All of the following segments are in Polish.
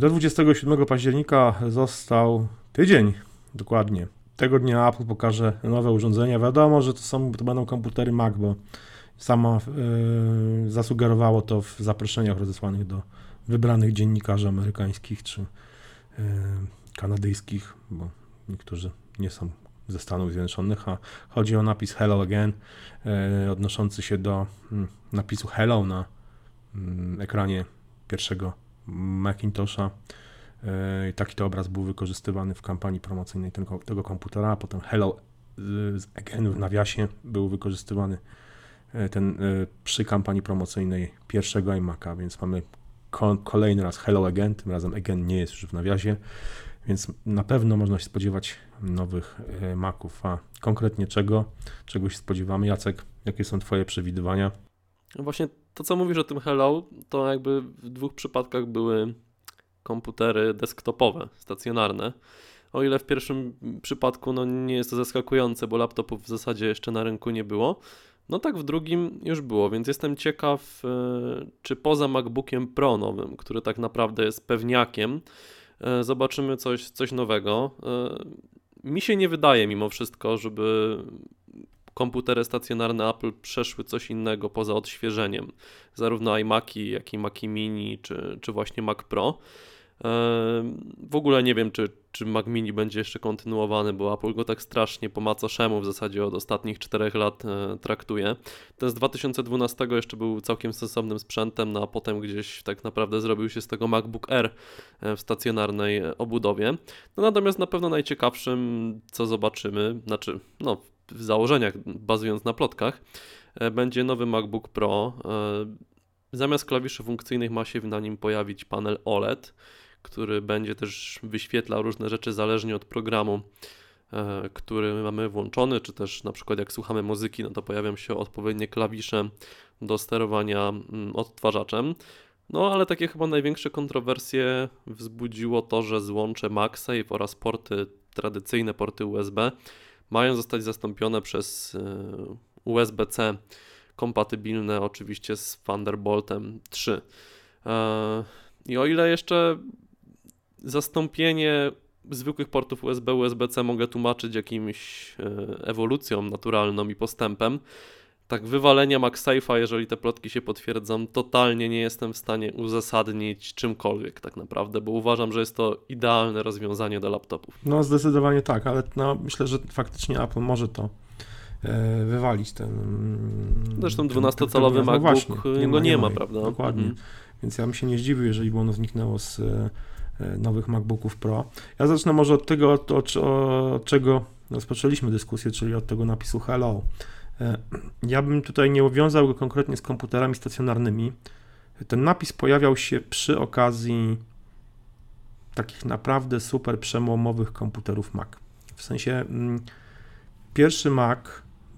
Do 27 października został tydzień dokładnie. Tego dnia Apple pokaże nowe urządzenia. Wiadomo, że to, są, to będą komputery Mac, bo samo yy, zasugerowało to w zaproszeniach rozesłanych do wybranych dziennikarzy amerykańskich czy yy, kanadyjskich, bo niektórzy nie są ze Stanów Zjednoczonych, a chodzi o napis Hello Again, yy, odnoszący się do mm, napisu Hello na mm, ekranie pierwszego Macintosha. I taki to obraz był wykorzystywany w kampanii promocyjnej tego, tego komputera, a potem Hello Again w nawiasie był wykorzystywany ten przy kampanii promocyjnej pierwszego iMac'a, więc mamy kolejny raz Hello Again, tym razem Again nie jest już w nawiasie, więc na pewno można się spodziewać nowych Maców, a konkretnie czego, czego się spodziewamy? Jacek, jakie są Twoje przewidywania? Właśnie to, co mówisz o tym Hello, to jakby w dwóch przypadkach były komputery desktopowe, stacjonarne. O ile w pierwszym przypadku no, nie jest to zaskakujące, bo laptopów w zasadzie jeszcze na rynku nie było, no tak w drugim już było, więc jestem ciekaw, e, czy poza MacBookiem Pro nowym, który tak naprawdę jest pewniakiem, e, zobaczymy coś, coś nowego. E, mi się nie wydaje mimo wszystko, żeby komputery stacjonarne Apple przeszły coś innego poza odświeżeniem. Zarówno iMaki, jak i Maci Mini, czy, czy właśnie Mac Pro. W ogóle nie wiem, czy, czy Mac Mini będzie jeszcze kontynuowany, bo Apple go tak strasznie po macoszemu w zasadzie od ostatnich 4 lat e, traktuje. Ten z 2012 jeszcze był całkiem sensownym sprzętem, no a potem gdzieś tak naprawdę zrobił się z tego MacBook Air e, w stacjonarnej obudowie. No natomiast na pewno najciekawszym, co zobaczymy, znaczy no w założeniach, bazując na plotkach, e, będzie nowy MacBook Pro. Zamiast klawiszy funkcyjnych ma się na nim pojawić panel OLED który będzie też wyświetlał różne rzeczy zależnie od programu, e, który mamy włączony, czy też na przykład jak słuchamy muzyki, no to pojawią się odpowiednie klawisze do sterowania mm, odtwarzaczem. No ale takie chyba największe kontrowersje wzbudziło to, że złącze MagSafe oraz porty tradycyjne, porty USB mają zostać zastąpione przez e, USB-C kompatybilne oczywiście z Thunderboltem 3. E, I o ile jeszcze zastąpienie zwykłych portów USB, USB-C mogę tłumaczyć jakimś e, ewolucją naturalną i postępem. Tak, wywalenia MagSafe'a, jeżeli te plotki się potwierdzą, totalnie nie jestem w stanie uzasadnić czymkolwiek tak naprawdę, bo uważam, że jest to idealne rozwiązanie do laptopów. No zdecydowanie tak, ale no, myślę, że faktycznie Apple może to e, wywalić ten. Zresztą 12-calowy no MacBook no nie, go nie, nie ma, ma, prawda? Dokładnie. Mhm. Więc ja bym się nie zdziwił, jeżeli by ono zniknęło z E, nowych MacBooków Pro. Ja zacznę może od tego, od, od, od czego rozpoczęliśmy dyskusję, czyli od tego napisu Hello. E, ja bym tutaj nie uwiązał go konkretnie z komputerami stacjonarnymi. Ten napis pojawiał się przy okazji takich naprawdę super przełomowych komputerów Mac. W sensie mm, pierwszy Mac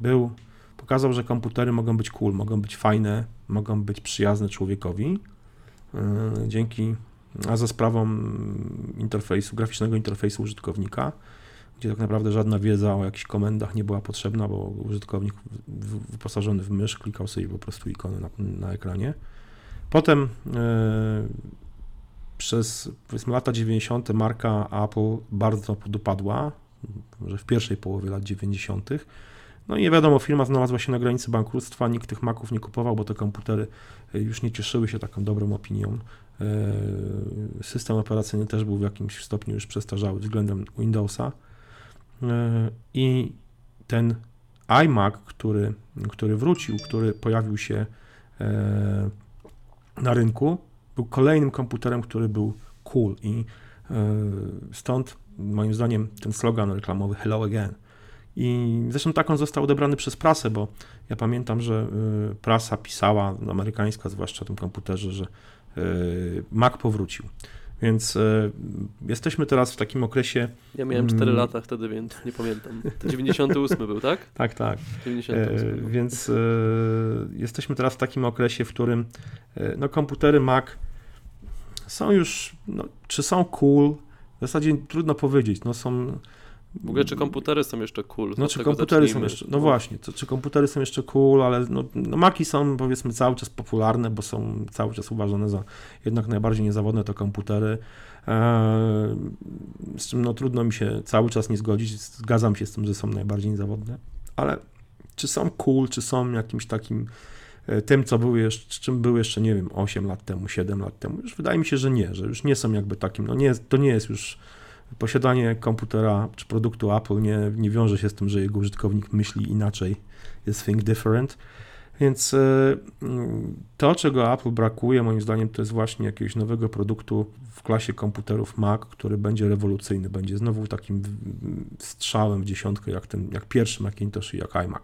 był, pokazał, że komputery mogą być cool, mogą być fajne, mogą być przyjazne człowiekowi. E, dzięki a za sprawą interfejsu, graficznego interfejsu użytkownika, gdzie tak naprawdę żadna wiedza o jakichś komendach nie była potrzebna, bo użytkownik wyposażony w mysz klikał sobie po prostu ikony na, na ekranie. Potem e, przez powiedzmy lata 90. marka Apple bardzo podupadła, może w pierwszej połowie lat 90. No i nie wiadomo, firma znalazła się na granicy bankructwa, nikt tych Maców nie kupował, bo te komputery już nie cieszyły się taką dobrą opinią. E, system operacyjny też był w jakimś stopniu już przestarzały względem Windowsa. E, I ten iMac, który, który wrócił, który pojawił się e, na rynku, był kolejnym komputerem, który był cool i stąd moim zdaniem ten slogan reklamowy Hello Again. I zresztą tak on został odebrany przez prasę, bo ja pamiętam, że prasa pisała, amerykańska zwłaszcza o tym komputerze, że Mac powrócił. Więc y, jesteśmy teraz w takim okresie. Ja miałem 4 mm, lata wtedy, więc nie pamiętam. To 98 był, tak? Tak, tak. 98 e, więc e, jesteśmy teraz w takim okresie, w którym e, no, komputery Mac są już, no, czy są cool? W zasadzie trudno powiedzieć. No, są, W ogóle czy komputery są jeszcze cool? No czy komputery są zacznijmy. jeszcze, no właśnie, to, czy komputery są jeszcze cool, ale no, no Maki są powiedzmy cały czas popularne, bo są cały czas uważane za jednak najbardziej niezawodne to komputery. Eee, z czym no trudno mi się cały czas nie zgodzić, zgadzam się z tym, że są najbardziej niezawodne, ale czy są cool, czy są jakimś takim e, tym, co były jeszcze, czym były jeszcze, nie wiem, 8 lat temu, 7 lat temu. Już wydaje mi się, że nie, że już nie są jakby takim, no nie, to nie jest już posiadanie komputera czy produktu Apple nie, nie wiąże się z tym, że jego użytkownik myśli inaczej, jest think different. Więc e, to, czego Apple brakuje, moim zdaniem, to jest właśnie jakiegoś nowego produktu w klasie komputerów Mac, który będzie rewolucyjny, będzie znowu takim strzałem w dziesiątkę, jak, ten, jak pierwszy Macintosh i jak iMac.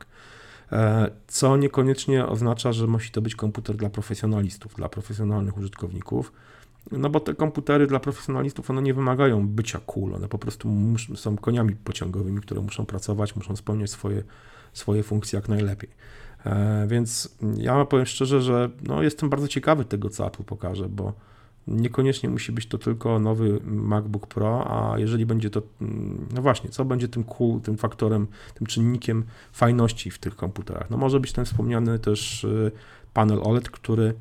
E, Co niekoniecznie oznacza, że musi to być komputer dla profesjonalistów, dla profesjonalnych użytkowników. No bo te komputery dla profesjonalistów, one nie wymagają bycia cool, one po prostu są koniami pociągowymi, które muszą pracować, muszą spełniać swoje, swoje funkcje jak najlepiej. E, więc ja powiem szczerze, że no, jestem bardzo ciekawy tego, co Apple pokaże, bo niekoniecznie musi być to tylko nowy MacBook Pro, a jeżeli będzie to, mm, no właśnie, co będzie tym cool, tym faktorem, tym czynnikiem fajności w tych komputerach? No może być ten wspomniany też y, panel OLED, który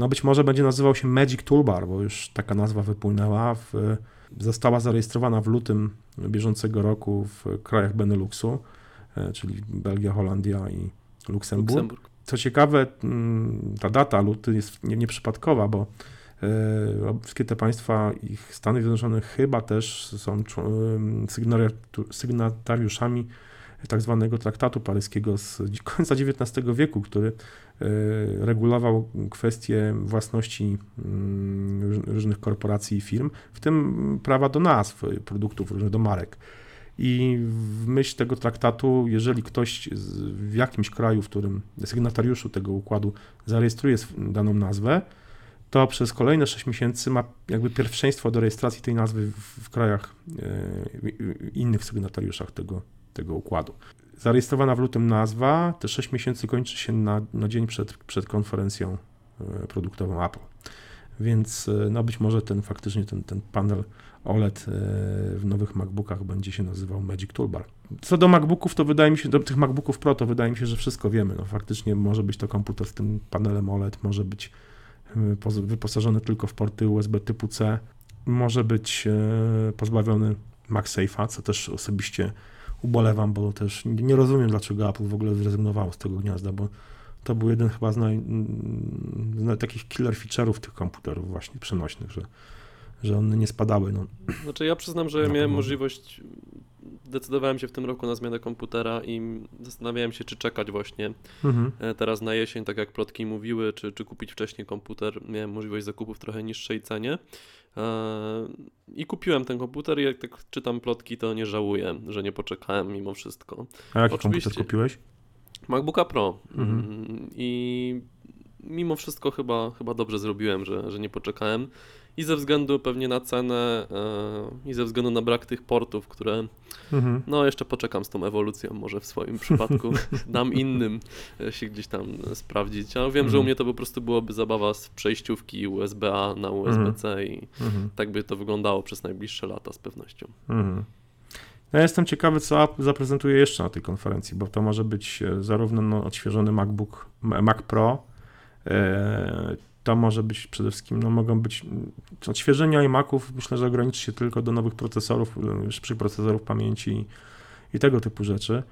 no być może będzie nazywał się Magic Toolbar, bo już taka nazwa wypłynęła. W, została zarejestrowana w lutym bieżącego roku w krajach Beneluxu, e, czyli Belgia, Holandia i Luksemburg. Luksemburg. Co ciekawe, mm, ta data luty jest nie- nieprzypadkowa, bo e, wszystkie te państwa, ich Stany Zjednoczone chyba też są sygnariatu- sygnatariuszami tak zwanego traktatu paryskiego z końca XIX wieku, który e, regulował kwestie własności mm, róż- różnych korporacji i firm, w tym prawa do nazw produktów, różnych do marek. I w myśl tego traktatu, jeżeli ktoś w jakimś kraju, w którym sygnatariuszu tego układu zarejestruje daną nazwę, to przez kolejne 6 miesięcy ma jakby pierwszeństwo do rejestracji tej nazwy w, w krajach e, w- innych sygnatariuszach tego, tego układu. Zarejestrowana w lutym nazwa, te 6 miesięcy kończy się na, na dzień przed, przed konferencją e, produktową Apple. Więc e, no być może ten faktycznie ten, ten panel OLED e, w nowych MacBookach będzie się nazywał Magic Toolbar. Co do MacBooków, to wydaje mi się, do tych MacBooków Pro, to wydaje mi się, że wszystko wiemy. No faktycznie może być to komputer z tym panelem OLED, może być wyposażony tylko w porty USB typu C, może być pozbawiony MagSafe'a, co też osobiście ubolewam, bo też nie rozumiem, dlaczego Apple w ogóle zrezygnowało z tego gniazda, bo to był jeden chyba z, naj, z takich killer feature'ów tych komputerów właśnie przenośnych, że, że one nie spadały. No. Znaczy ja przyznam, że Na miałem możliwość, decydowałem się w tym roku na zmianę komputera i zastanawiałem się, czy czekać właśnie Mhm. e, teraz na jesień, tak jak plotki mówiły, czy, czy kupić wcześniej komputer. Miałem możliwość zakupu w trochę niższej cenie. E, I kupiłem ten komputer i jak tak czytam plotki, to nie żałuję, że nie poczekałem mimo wszystko. A jaki Oczywiście. komputer kupiłeś? MacBooka Pro. Mhm. Mm, I mimo wszystko chyba, chyba dobrze zrobiłem, że, że nie poczekałem. I ze względu pewnie na cenę, e, i ze względu na brak tych portów, które Mhm. no jeszcze poczekam z tą ewolucją, może w swoim przypadku dam innym e, się gdzieś tam e, sprawdzić. Ale wiem, że u Mhm. mnie to po prostu byłoby zabawa z przejściówki USB-A na USB-C i Mhm. tak by to wyglądało przez najbliższe lata z pewnością. Mhm. Ja jestem ciekawy, co Apple zaprezentuje jeszcze na tej konferencji, bo to może być zarówno no, odświeżony MacBook, Mac Pro, to może być przede wszystkim, no mogą być mm, odświeżenia iMaców, myślę, że ograniczy się tylko do nowych procesorów, szybszych procesorów pamięci i tego typu rzeczy.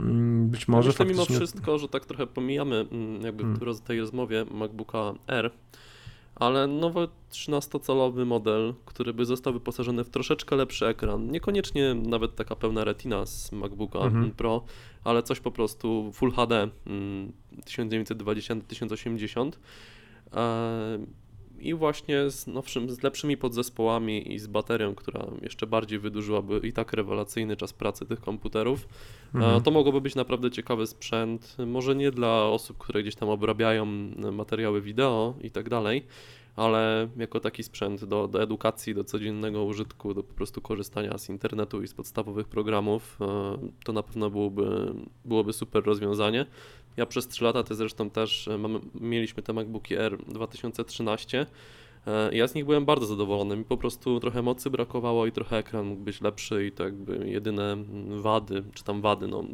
Mm, Być może Myślę mimo faktycznie... wszystko, że tak trochę pomijamy mm, jakby Hmm. w tej rozmowie MacBooka R, ale nowy 13-calowy model, który by został wyposażony w troszeczkę lepszy ekran, niekoniecznie nawet taka pełna retina z MacBooka Mhm. Pro, ale coś po prostu Full HD mm, 1920-1080 e, i właśnie z nowszym, z lepszymi podzespołami i z baterią, która jeszcze bardziej wydłużyłaby i tak rewelacyjny czas pracy tych komputerów. Mhm. E, To mogłoby być naprawdę ciekawy sprzęt. Może nie dla osób, które gdzieś tam obrabiają materiały wideo i tak dalej, ale jako taki sprzęt do, do edukacji, do codziennego użytku, do po prostu korzystania z internetu i z podstawowych programów, e, to na pewno byłoby, byłoby super rozwiązanie. Ja przez 3 lata, ty zresztą też, e, mamy, mieliśmy te MacBooki R 2013 E, Ja z nich byłem bardzo zadowolony. Mi po prostu trochę mocy brakowało i trochę ekran mógł być lepszy i to jakby jedyne mm, wady, czy tam wady, no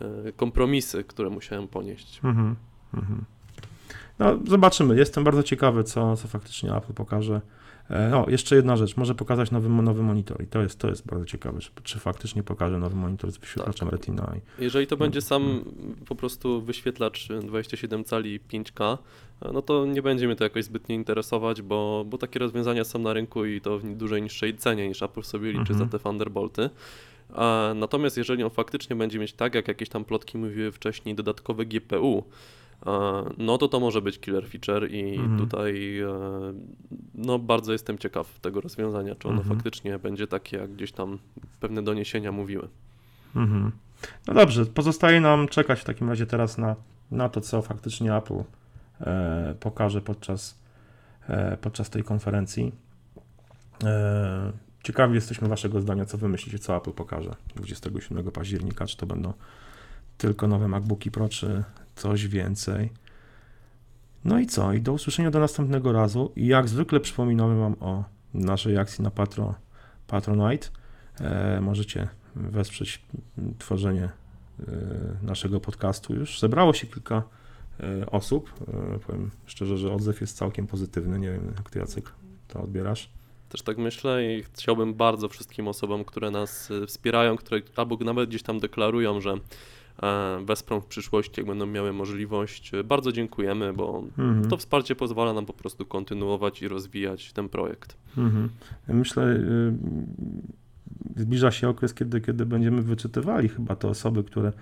e, kompromisy, które musiałem ponieść. Mhm, mhm. No, zobaczymy. Jestem bardzo ciekawy, co, co faktycznie Apple pokaże. E, O, jeszcze jedna rzecz. Może pokazać nowy, nowy monitor i to jest, to jest bardzo ciekawe, czy, czy faktycznie pokaże nowy monitor z wyświetlaczem Tak. Retina. I, Jeżeli to będzie sam Mhm. po prostu wyświetlacz 27 cali 5K, e, no to nie będzie mnie to jakoś zbytnio interesować, bo, bo takie rozwiązania są na rynku i to w dużej niższej cenie niż Apple sobie liczy Mhm. za te Thunderbolty. A Natomiast jeżeli on faktycznie będzie mieć tak, jak jakieś tam plotki mówiły wcześniej, dodatkowe GPU, e, no to to może być killer feature i Mhm. tutaj e, no bardzo jestem ciekaw tego rozwiązania, czy ono Mhm. faktycznie będzie takie, jak gdzieś tam pewne doniesienia mówiły. mhm. No dobrze, pozostaje nam czekać w takim razie teraz na, na to, co faktycznie Apple e, pokaże podczas, e, podczas tej konferencji. E, ciekawi jesteśmy Waszego zdania, co Wy myślicie, co Apple pokaże 27 października, czy to będą tylko nowe MacBooki Pro, czy coś więcej. No i co? I do usłyszenia do następnego razu. I jak zwykle przypominamy Wam o naszej akcji na Patro, Patronite. E, możecie wesprzeć tworzenie e, naszego podcastu. Już zebrało się kilka e, osób. E, powiem szczerze, że odzew jest całkiem pozytywny. Nie wiem, jak ty Jacek to odbierasz. Też tak myślę i chciałbym bardzo wszystkim osobom, które nas wspierają, które albo nawet gdzieś tam deklarują, że wesprą w przyszłości, jak będą miały możliwość. y, Bardzo dziękujemy, bo Mhm. to wsparcie pozwala nam po prostu kontynuować i rozwijać ten projekt. Mhm. Myślę, y, zbliża się okres, kiedy, kiedy będziemy wyczytywali chyba te osoby, które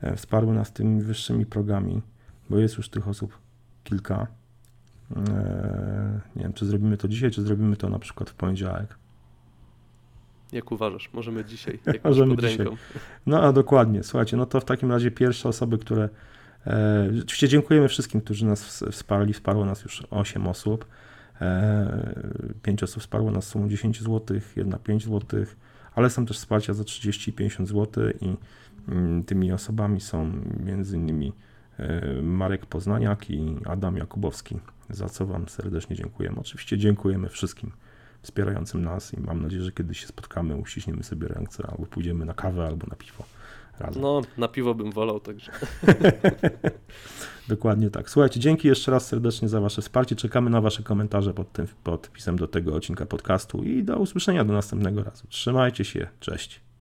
e, wsparły nas tymi wyższymi progami, bo jest już tych osób kilka. E, Nie wiem, czy zrobimy to dzisiaj, czy zrobimy to na przykład w poniedziałek. Jak uważasz? Możemy dzisiaj, jak Możemy pod dzisiaj. ręką. No a dokładnie, słuchajcie, no to w takim razie pierwsze osoby, które. E, oczywiście dziękujemy wszystkim, którzy nas ws- wsparli. Wsparło nas już 8 osób. E, 5 osób wsparło nas sumą 10 zł, jedna 5 zł, ale są też wsparcia za 30 i 50 zł i mm, tymi osobami są między innymi e, Marek Poznaniak i Adam Jakubowski, za co Wam serdecznie dziękujemy. Oczywiście dziękujemy wszystkim wspierającym nas i mam nadzieję, że kiedyś się spotkamy, uściśniemy sobie ręce albo pójdziemy na kawę albo na piwo razem. No, na piwo bym wolał, także Dokładnie tak. Słuchajcie, dzięki jeszcze raz serdecznie za Wasze wsparcie. Czekamy na Wasze komentarze pod tym podpisem do tego odcinka podcastu i do usłyszenia do następnego razu. Trzymajcie się, cześć.